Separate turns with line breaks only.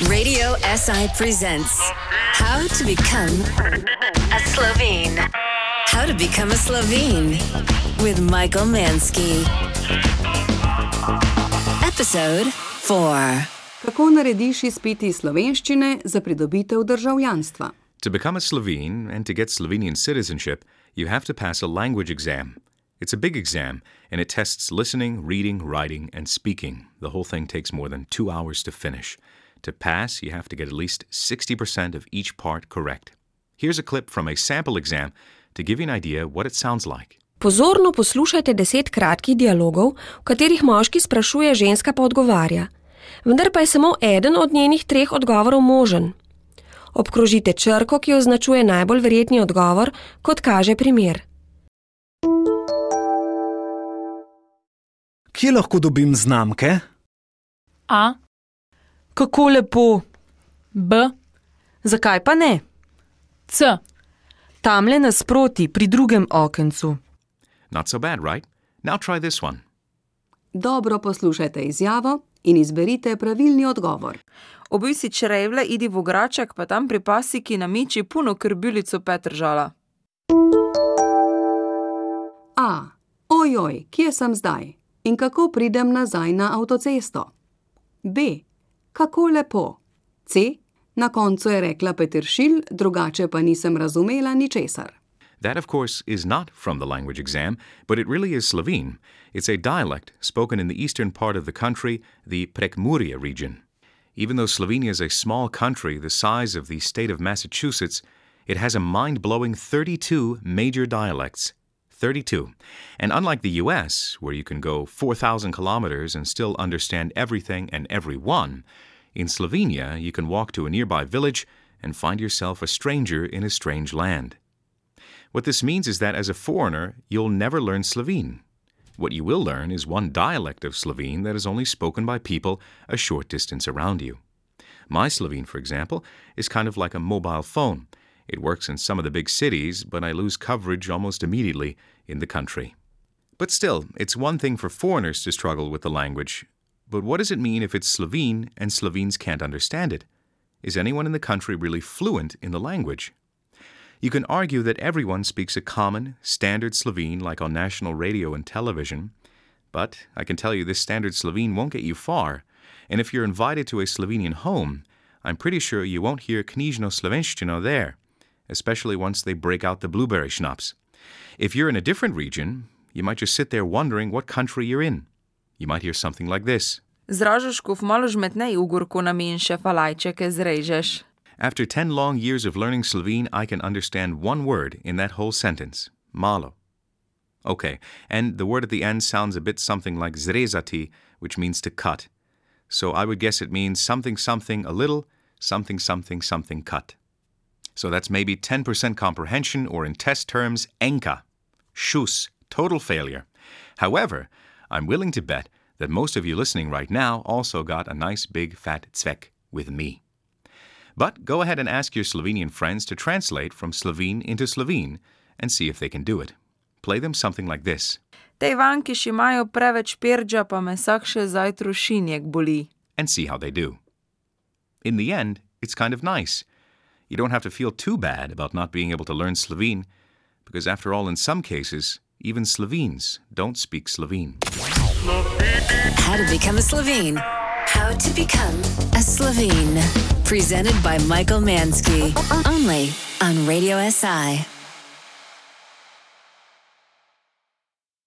Radio SI presents How to Become a Slovene. How to Become a Slovene with Michael Manske. Episode 4.
Kako narediš izpit iz slovenščine za pridobitev državljanstva?
To become a Slovene and to get Slovenian citizenship, you have to pass a language exam. It's a big exam, and it tests listening, reading, writing, and speaking. The whole thing takes more than two hours to finish. To pass, you have to get at least 60% of each part correct. Here's a clip from a sample exam to give you an idea what it sounds like.
Pozorno poslušajte deset kratkih dialogov, v katerih moški sprašuje, ženska pa odgovarja. Vendar pa je samo eden od njenih treh odgovorov možen. Obkrožite črko, ki označuje najbolj verjetni odgovor, kot kaže primer.
Kje lahko dobim znamke?
A,
Kako lepo.
B,
Zakaj pa ne?
C,
Tamle nasproti, pri drugem okencu.
Not so bad, right? Now try this one.
Dobro poslušajte izjavo in izberite pravilni odgovor.
Obi si črevle, idi v graček, pa tam pri pasiki namiči puno krbilico Petržala.
A. Ojoj, kje sem zdaj? In kako pridem nazaj na avtocesto? B. Kako lepo. C. Na koncu je rekla drugače pa nisem razumela ničesar.
That, of course, is not from the language exam, but it really is Slovene. It's a dialect spoken in the eastern part of the country, the Prekmurje region. Even though Slovenia is a small country the size of the state of Massachusetts, it has a mind blowing 32 major dialects. 32. And unlike the US, where you can go 4,000 kilometers and still understand everything and everyone, in Slovenia you can walk to a nearby village and find yourself a stranger in a strange land. What this means is that as a foreigner, you'll never learn Slovene. What you will learn is one dialect of Slovene that is only spoken by people a short distance around you. My Slovene, for example, is kind of like a mobile phone. It works in some of the big cities, but I lose coverage almost immediately in the country. But still, it's one thing for foreigners to struggle with the language. But what does it mean if it's Slovene and Slovenes can't understand it? Is anyone in the country really fluent in the language? You can argue that everyone speaks a common, standard Slovene like on national radio and television, but I can tell you this standard Slovene won't get you far, and if you're invited to a Slovenian home, I'm pretty sure you won't hear Knjižno Slovenščino there, especially once they break out the blueberry schnapps. If you're in a different region, you might just sit there wondering what country you're in. You might hear something like this.
Zražeškov malo žmetnej ugorko na menše falajčeke zrežeš.
After 10 long years of learning Slovene, I can understand one word in that whole sentence malo. Okay, and the word at the end sounds a bit something like zrezati, which means to cut. So I would guess it means something something a little, something something something cut. So that's maybe 10% comprehension, or in test terms, enka. Shus, total failure. However, I'm willing to bet that most of you listening right now also got a nice big fat cvek with me. But go ahead and ask your Slovenian friends to translate from Slovene into Slovene and see if they can do it. Play them something like this
Tej vankiš imajo preveč pirdža, pa me vsak še zajtru šinjek boli.
and see how they do. In the end, it's kind of nice. You don't have to feel too bad about not being able to learn Slovene, because after all, in some cases, even Slovenes don't speak Slovene.
How to Become a Slovene. How to Become a Slovene. Presented by Michael Manske. Only on Radio SI.